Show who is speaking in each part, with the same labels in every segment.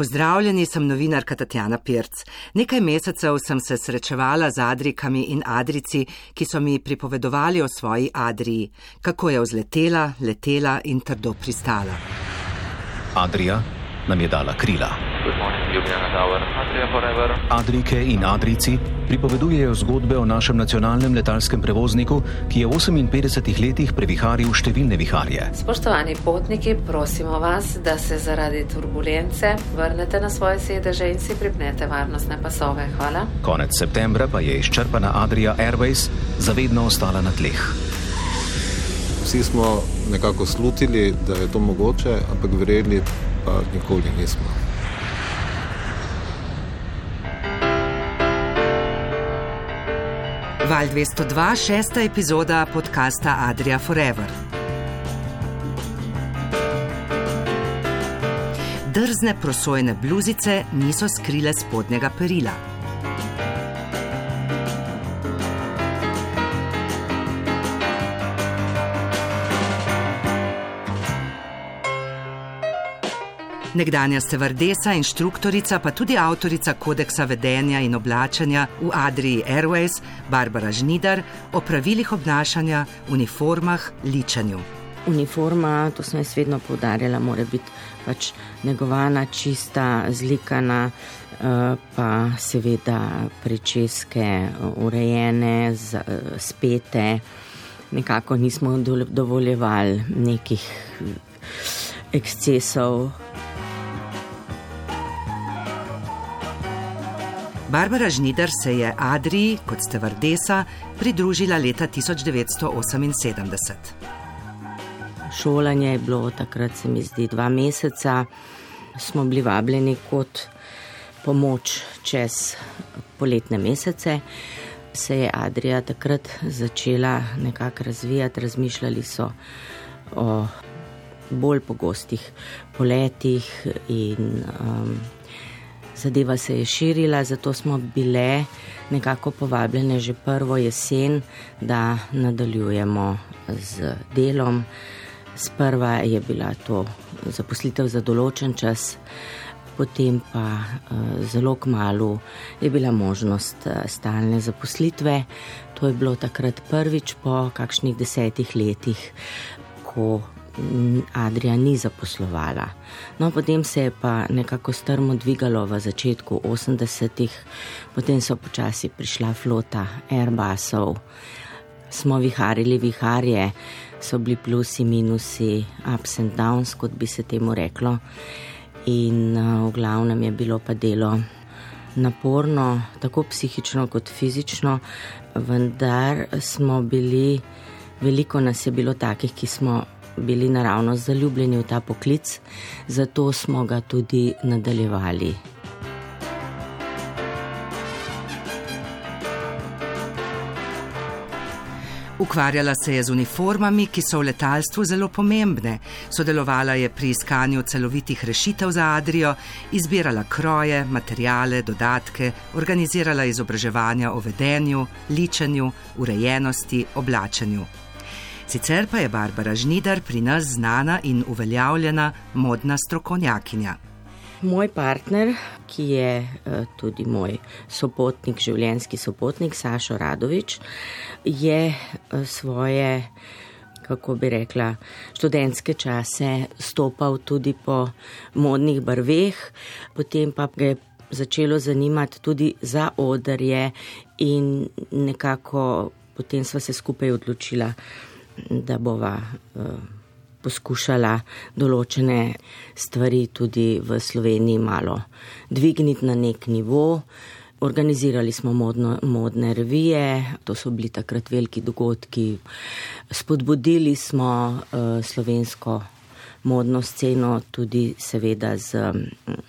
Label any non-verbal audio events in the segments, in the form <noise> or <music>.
Speaker 1: Pozdravljeni, sem novinarka Tatjana Pirc. Nekaj mesecev sem se srečevala z Adrikami in Adrici, ki so mi pripovedovali o svoji Adriji, kako je vzletela, letela in trdo pristala.
Speaker 2: Adrija nam je dala krila. Adrike in Adrici pripovedujejo zgodbe o našem nacionalnem letalskem prevozniku, ki je v 58 letih previharil številne viharje.
Speaker 3: Spoštovani potniki, prosimo vas, da se zaradi turbulence vrnete na svoje sedeže in si pripnete varnostne pasove. Hvala.
Speaker 2: Konec septembra pa je izčrpana Adria Airways zavedno ostala na tleh.
Speaker 4: Vsi smo nekako slutili, da je to mogoče, ampak verjeli pa nikoli nismo.
Speaker 1: Val 202, šesta epizoda podcasta Adria Forever. Drzne prosojne bluzice niso skrile spodnjega perila. Nekdanja stevardesa, inštruktorica, pa tudi avtorica kodeksa vedenja in oblačanja v Adriji Airways, Barbara Žnidar, o pravilih obnašanja, uniformah, ličanju.
Speaker 5: Uniforma, to sem jaz vedno poudarjala, mora biti pač negovana, čista, zlikana, eh, pa seveda prečeske urejene, spete. Nekako nismo dovoljevali nekih ekscesov.
Speaker 1: Barbara Žnidar se je Adriji kot stevardesa pridružila leta 1978.
Speaker 5: Šolanje je bilo takrat, se mi zdi, dva meseca. Smo bili vabljeni kot pomoč čez poletne mesece. Se je Adrija takrat začela nekako razvijati, razmišljali so o bolj pogostih poletih in um, zadeva se je širila, zato smo bile nekako povabljene že prvo jesen, da nadaljujemo z delom. Sprva je bila to zaposlitev za določen čas, potem pa eh, zelo k malu je bila možnost eh, stalne zaposlitve. To je bilo takrat prvič po kakšnih desetih letih, ko Adrija ni zaposlovala. No, potem se je pa nekako strmo dvigalo v začetku 80-ih, potem so počasi prišla flota Airbusov, smo viharili viharje, so bili plusi, minusi, ups and downs, kot bi se temu reklo. In v glavnem je bilo pa delo naporno, tako psihično kot fizično, vendar smo bili, veliko nas je bilo takih, ki smo bili naravno zaljubljeni v ta poklic, zato smo ga tudi nadaljevali.
Speaker 1: Ukvarjala se je z uniformami, ki so v letalstvu zelo pomembne. Sodelovala je pri iskanju celovitih rešitev za Adrijo, izbirala kroje, materijale, dodatke, organizirala izobraževanja o vedenju, ličenju, urejenosti, oblačenju. Sicer pa je Barbara Žnidar pri nas znana in uveljavljena modna strokovnjakinja.
Speaker 5: Moj partner, ki je eh, tudi moj sopotnik, življenjski sopotnik, Sašo Radovič, je eh, svoje, kako bi rekla, študentske čase stopal tudi po modnih barveh, potem pa ga je začelo zanimati tudi za odrje in nekako potem sva se skupaj odločila, da bova uh, poskušala določene stvari tudi v Sloveniji malo dvigniti na nek nivo. Organizirali smo modno, modne revije, to so bili takrat veliki dogodki. Spodbudili smo uh, slovensko modno sceno tudi seveda z um,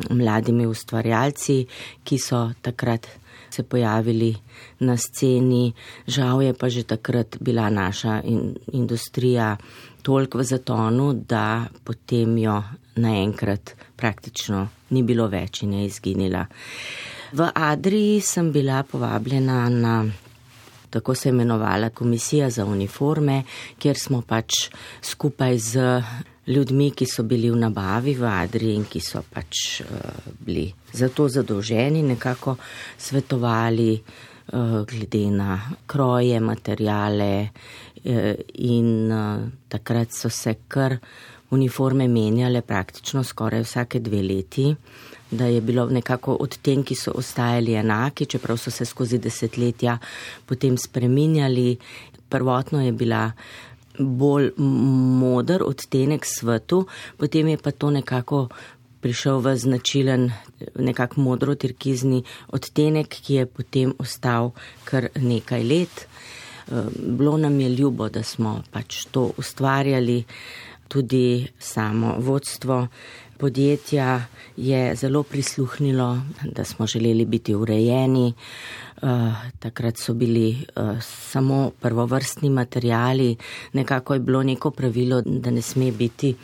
Speaker 5: mladimi ustvarjalci, ki so takrat se pojavili na sceni. Žal je pa že takrat bila naša in, industrija toliko v zatonu, da potem jo naenkrat praktično ni bilo več in je izginila. V Adriji sem bila povabljena na tako se imenovala komisija za uniforme, kjer smo pač skupaj z ljudmi, ki so bili v nabavi v Adriji in ki so pač bili za to zadolženi, nekako svetovali glede na kroje, materijale in takrat so se kar uniforme menjale praktično skoraj vsake dve leti da je bilo nekako odtenki so ostajali enaki, čeprav so se skozi desetletja potem spreminjali. Prvotno je bila bolj modr odtenek svetu, potem je pa to nekako prišel v značilen, nekako modro-tirkizni odtenek, ki je potem ostal kar nekaj let. Bilo nam je ljubo, da smo pač to ustvarjali, tudi samo vodstvo podjetja je zelo prisluhnilo, da smo želeli biti urejeni. Uh, takrat so bili uh, samo prvovrstni materijali, nekako je bilo neko pravilo, da ne sme biti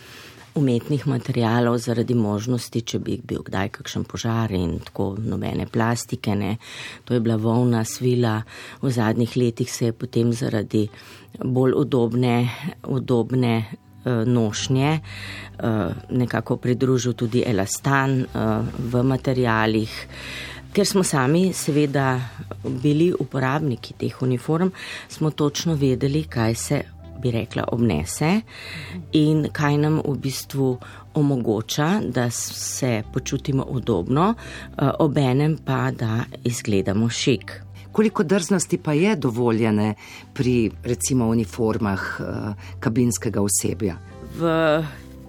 Speaker 5: umetnih materijalov zaradi možnosti, če bi bil kdaj kakšen požar in tako nobene plastike. Ne. To je bila volna svila. V zadnjih letih se je potem zaradi bolj udobne, udobne Eh, nošnje, eh, nekako pridružil tudi elastan eh, v materijalih. Ker smo sami seveda bili uporabniki teh uniform, smo točno vedeli, kaj se bi rekla obnese in kaj nam v bistvu omogoča, da se počutimo udobno, obenem pa, da izgledamo šik
Speaker 1: koliko drznosti pa je dovoljene pri recimo uniformah uh, kabinskega osebja?
Speaker 5: V,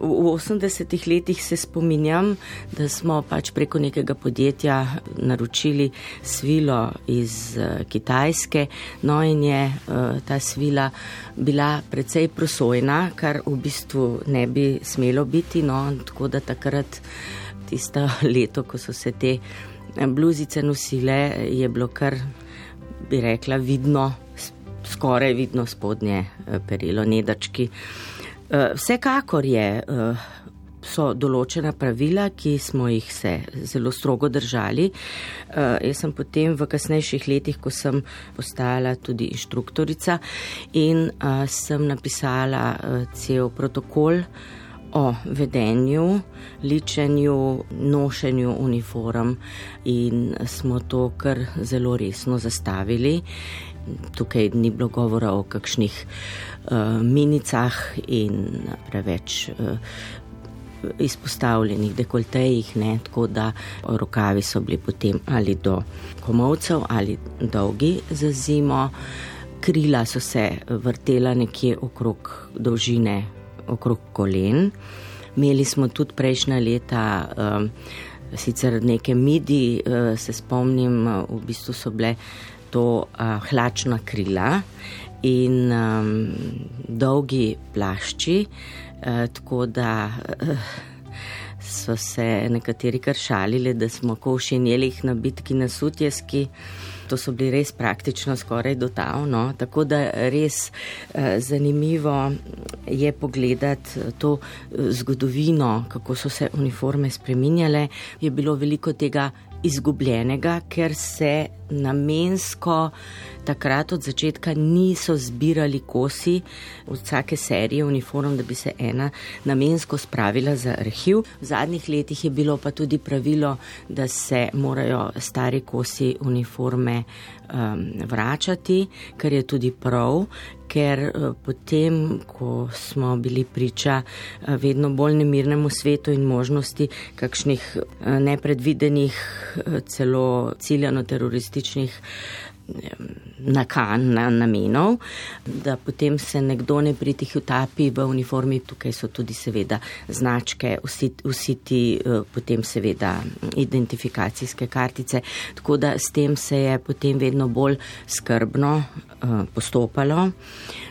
Speaker 5: v 80-ih letih se spominjam, da smo pač preko nekega podjetja naročili svilo iz uh, Kitajske, no in je uh, ta svila bila precej prosojna, kar v bistvu ne bi smelo biti, no tako da takrat tisto <laughs> leto, ko so se te bluzice nosile, je bilo kar bi rekla, vidno, skoraj vidno spodnje eh, perilo, nedački. Eh, vsekakor je, eh, so določena pravila, ki smo jih se zelo strogo držali. Jaz sem potem v kasnejših letih, ko sem postala tudi inštruktorica in sem napisala cel protokol o vedenju, ličenju, nošenju uniform in smo to kar zelo resno zastavili. Tukaj ni bilo govora o kakšnih uh, minicah in preveč uh, izpostavljenih dekoltejih, ne, tako da rokavi so bili potem ali do komovcev ali dolgi za zimo. Krila so se vrtela nekje okrog dolžine okrog kolen. Imeli smo tudi prejšnja leta, um, sicer neke midi, uh, se spomnim, uh, v bistvu so bile to uh, hlačna krila in um, dolgi plašči, uh, tako da. Uh, So se nekateri kar šalili, da smo košinjeli na bitki na Sutjeski. To so bili res praktično skoraj dotavno, tako da res eh, zanimivo je pogledati to eh, zgodovino, kako so se uniforme spreminjale. Je bilo veliko tega izgubljenega, ker se namensko takrat od začetka niso zbirali kosi od vsake serije uniform, da bi se ena namensko spravila za arhiv. V zadnjih letih je bilo pa tudi pravilo, da se morajo stari kosi uniforme um, vračati, kar je tudi prav, ker uh, potem, ko smo bili priča uh, vedno bolj nemirnemu svetu in možnosti kakšnih uh, nepredvidenih, celo ciljano terorističnih nakan, na, namenov, da potem se nekdo ne pritih utapi v uniformi. Tukaj so tudi seveda značke, vsi, vsi ti eh, potem seveda identifikacijske kartice. Tako da s tem se je potem vedno bolj skrbno uh, postopalo.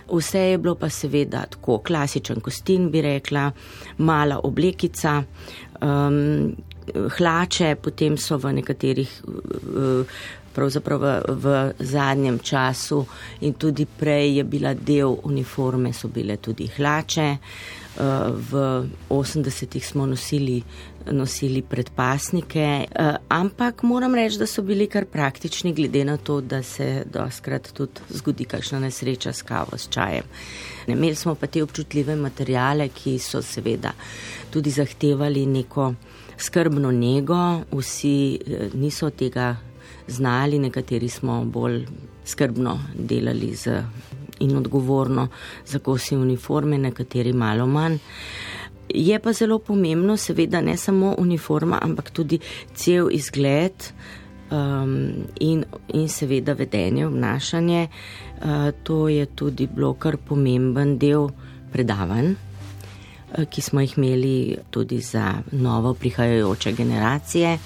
Speaker 5: Vse je bilo pa seveda tako klasičen kostin, bi rekla, mala oblekica. Um, Hlače, potem so v nekaterih uh, pravzaprav v, v zadnjem času in tudi prej je bila del uniforme, so bile tudi hlače. v 80-ih smo nosili, nosili predpasnike, eh, ampak moram reči, da so bili kar praktični, glede na to, da se doskrat tudi zgodi kakšna nesreča s kavo, s čajem. Imeli smo pa te občutljive materijale, ki so seveda tudi zahtevali neko skrbno njego, vsi eh, niso tega znali, nekateri smo bolj skrbno delali z in odgovorno za kosi uniforme, nekateri malo manj. Je pa zelo pomembno, seveda, ne samo uniforma, ampak tudi cel izgled um, in, in seveda vedenje, obnašanje. Uh, to je tudi bilo kar pomemben del predavanj, uh, ki smo jih imeli tudi za novo prihajajoče generacije.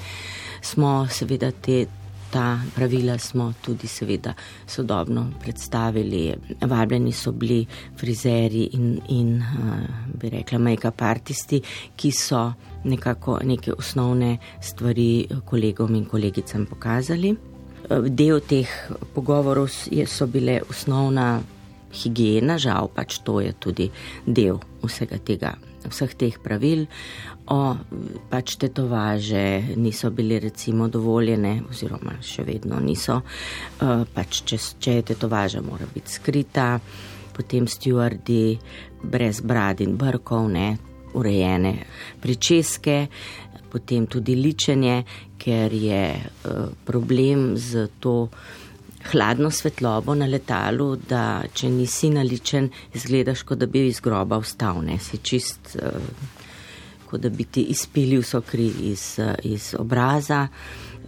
Speaker 5: Smo seveda te ta pravila smo tudi seveda sodobno predstavili. Vabljeni so bili frizeri in, in bi rekla, make-up artisti, ki so nekako neke osnovne stvari kolegom in kolegicam pokazali. Del teh pogovorov so bile osnovna higiena, žal pač to je tudi del vsega tega, vseh teh pravil o pač tetovaže niso bili recimo dovoljene oziroma še vedno niso, uh, pač če, če je tetovaža mora biti skrita, potem stjuardi brez brad in brkov, ne, urejene pričeske, potem tudi ličenje, ker je uh, problem z to hladno svetlobo na letalu, da če nisi naličen, izgledaš, kot da bi iz groba vstal, ne, si čist. Uh, kot da bi ti izpili vso kri iz, iz obraza.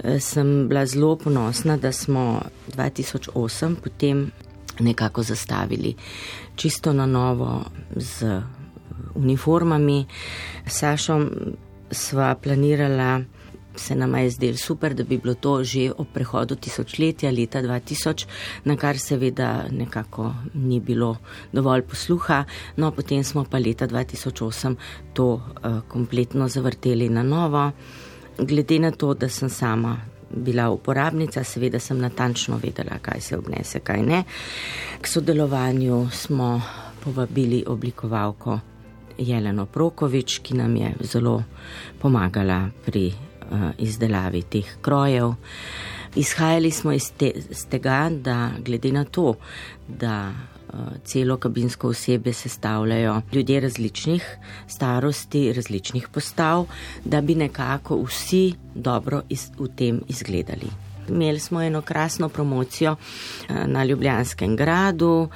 Speaker 5: Eh, sem bila zelo ponosna, da smo 2008 potem nekako zastavili čisto na novo z uniformami. Sašom sva planirala se nam je zdelo super, da bi bilo to že ob prehodu tisočletja leta 2000, na kar seveda nekako ni bilo dovolj posluha. No, potem smo pa leta 2008 to uh, kompletno zavrteli na novo. Glede na to, da sem sama bila uporabnica, seveda sem natančno vedela, kaj se obnese, kaj ne. K sodelovanju smo povabili oblikovalko Jeleno Prokovič, ki nam je zelo pomagala pri izdelavi teh krojev. Izhajali smo iz, te, iz tega, da glede na to, da uh, celo kabinsko osebe sestavljajo ljudje različnih starosti, različnih postav, da bi nekako vsi dobro iz, v tem izgledali. Imeli smo eno krasno promocijo uh, na Ljubljanskem gradu,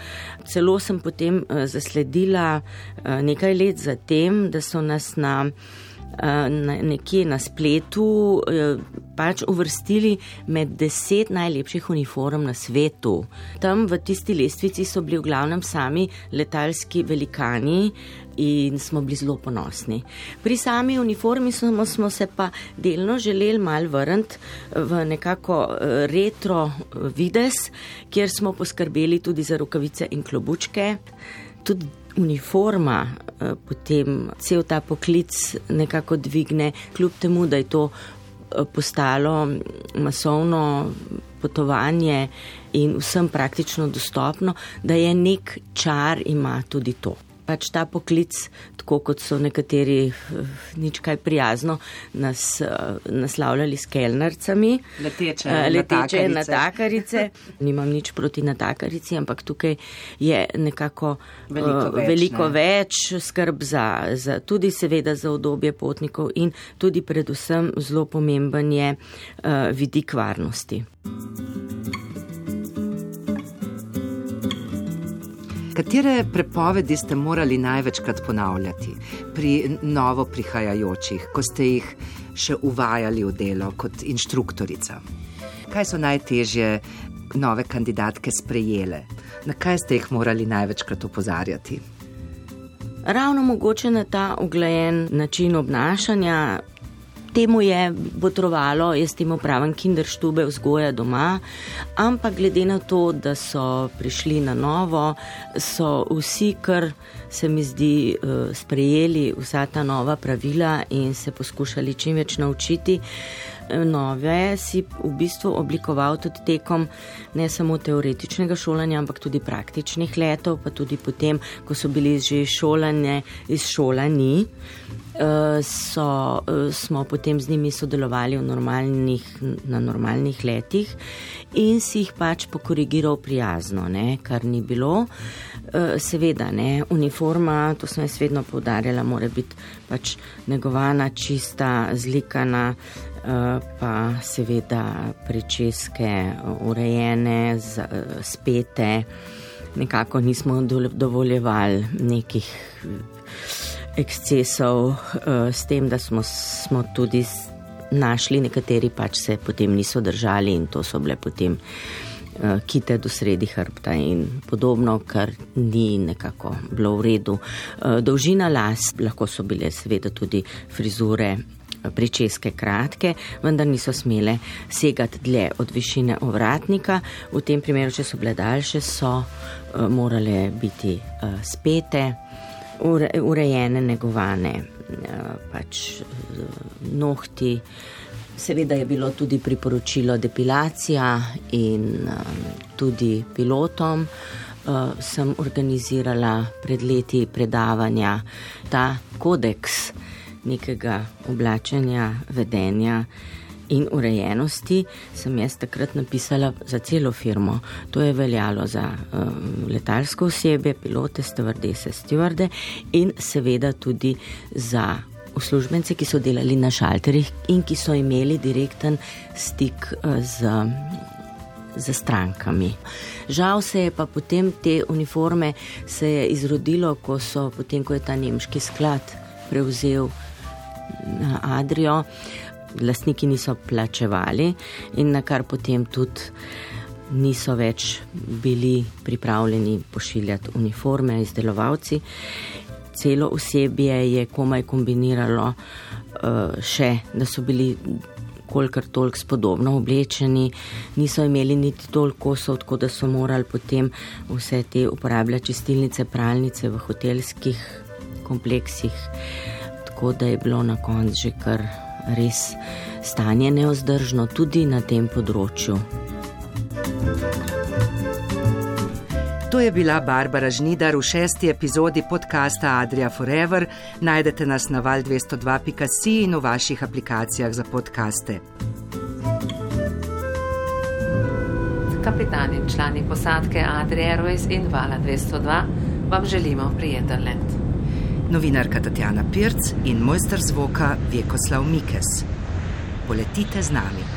Speaker 5: celo sem potem zasledila nekaj let zatem, da so nas na Eh, nekje na spletu eh, pač uvrstili med deset najlepših uniform na svetu. Tam v tisti lestvici so bili v glavnem sami letalski velikani in smo bili zelo ponosni. Pri sami uniformi smo, smo se pa delno želeli mal vrniti v nekako eh, retro vides, kjer smo poskrbeli tudi za rokavice in klobučke. Tudi uniforma eh, potem cel ta poklic nekako dvigne, kljub temu, da je to eh, postalo masovno potovanje in vsem praktično dostopno, da je nek čar ima tudi to pač ta poklic, tako kot so nekateri eh, nič kaj prijazno nas uh, naslavljali s kelnercami.
Speaker 1: Leteče, uh, leteče
Speaker 5: natakarice. <laughs> Nimam nič proti natakarici, ampak tukaj je nekako
Speaker 1: veliko več,
Speaker 5: veliko
Speaker 1: ne?
Speaker 5: več skrb za, za tudi seveda za odobje potnikov in tudi predvsem zelo pomemben je vidik varnosti.
Speaker 1: Katere prepovedi ste morali največkrat ponavljati pri novo prihajajočih, ko ste jih še uvajali v delo kot inštruktorica? Kaj so najtežje nove kandidatke sprejele? Na kaj ste jih morali največkrat opozarjati?
Speaker 5: Ravno mogoče na ta oglajen način obnašanja, temu je botrovalo, jaz temu pravim, kinderštube vzgoja doma, ampak glede na to, da so prišli na novo, so vsi, kar se mi zdi, eh, sprejeli vsa ta nova pravila in se poskušali čim več naučiti. Nove si v bistvu oblikoval tudi tekom ne samo teoretičnega šolanja, ampak tudi praktičnih letov, pa tudi potem, ko so bili že šolanje iz šolani. Eh, so, eh, smo potem z njimi sodelovali normalnih, na normalnih letih in si jih pač pokorigiral prijazno, ne, kar ni bilo. Eh, seveda, ne, uniforma, to sem jaz vedno povdarjala, mora biti pač negovana, čista, zlikana, pa seveda pričeske urejene, spete. Nekako nismo dovoljevali nekih ekscesov, s tem, da smo, smo tudi našli, nekateri pač se potem niso držali in to so bile potem kite do sredi hrbta in podobno, kar ni nekako bilo v redu. Dolžina las, lahko so bile seveda tudi frizure. Pričeske kratke, vendar niso smele segati dlje od višine ovratnika. V tem primeru, če so bile daljše, so uh, morale biti uh, spete ure, urejene, negovane, eh, pač eh, nohti. Seveda je bilo tudi priporočilo depilacija in eh, tudi pilotom. Sem organizirala pred leti predavanja, ta kodeks nekega oblačenja, vedenja in urejenosti sem jaz takrat napisala za celo firmo. To je veljalo za um, letalsko osebje, pilote, stevardese, stevarde in seveda tudi za uslužbence, ki so delali na šalterjih in ki so imeli direkten stik uh, z. Za strankami. Žal se je pa potem te uniforme izrodilo, ko, so, potem, ko je ta nemški sklad prevzel Adrijo, lastniki niso plačevali in na kar potem tudi niso več bili pripravljeni pošiljati uniforme, izdelovalci. Celo osebje je komaj kombiniralo uh, še, da so bili kolikor toliko spodobno oblečeni, niso imeli niti toliko kosov, tako da so morali potem vse te uporabljati čistilnice, pralnice v hotelskih kompleksih, tako da je bilo na koncu že kar res stanje neozdržno tudi na tem področju.
Speaker 1: To je bila Barbara Žnidar v šesti epizodi podcasta Adria Forever. Najdete nas na val 202.si in v vaših aplikacijah za podkaste.
Speaker 3: Kapitan in člani posadke Adria Airways in Vala 202 vam želimo prijeten let
Speaker 1: novinarka Tatjana Pirc in mojster zvoka Vjekoslav Mikes. Poletite z nami.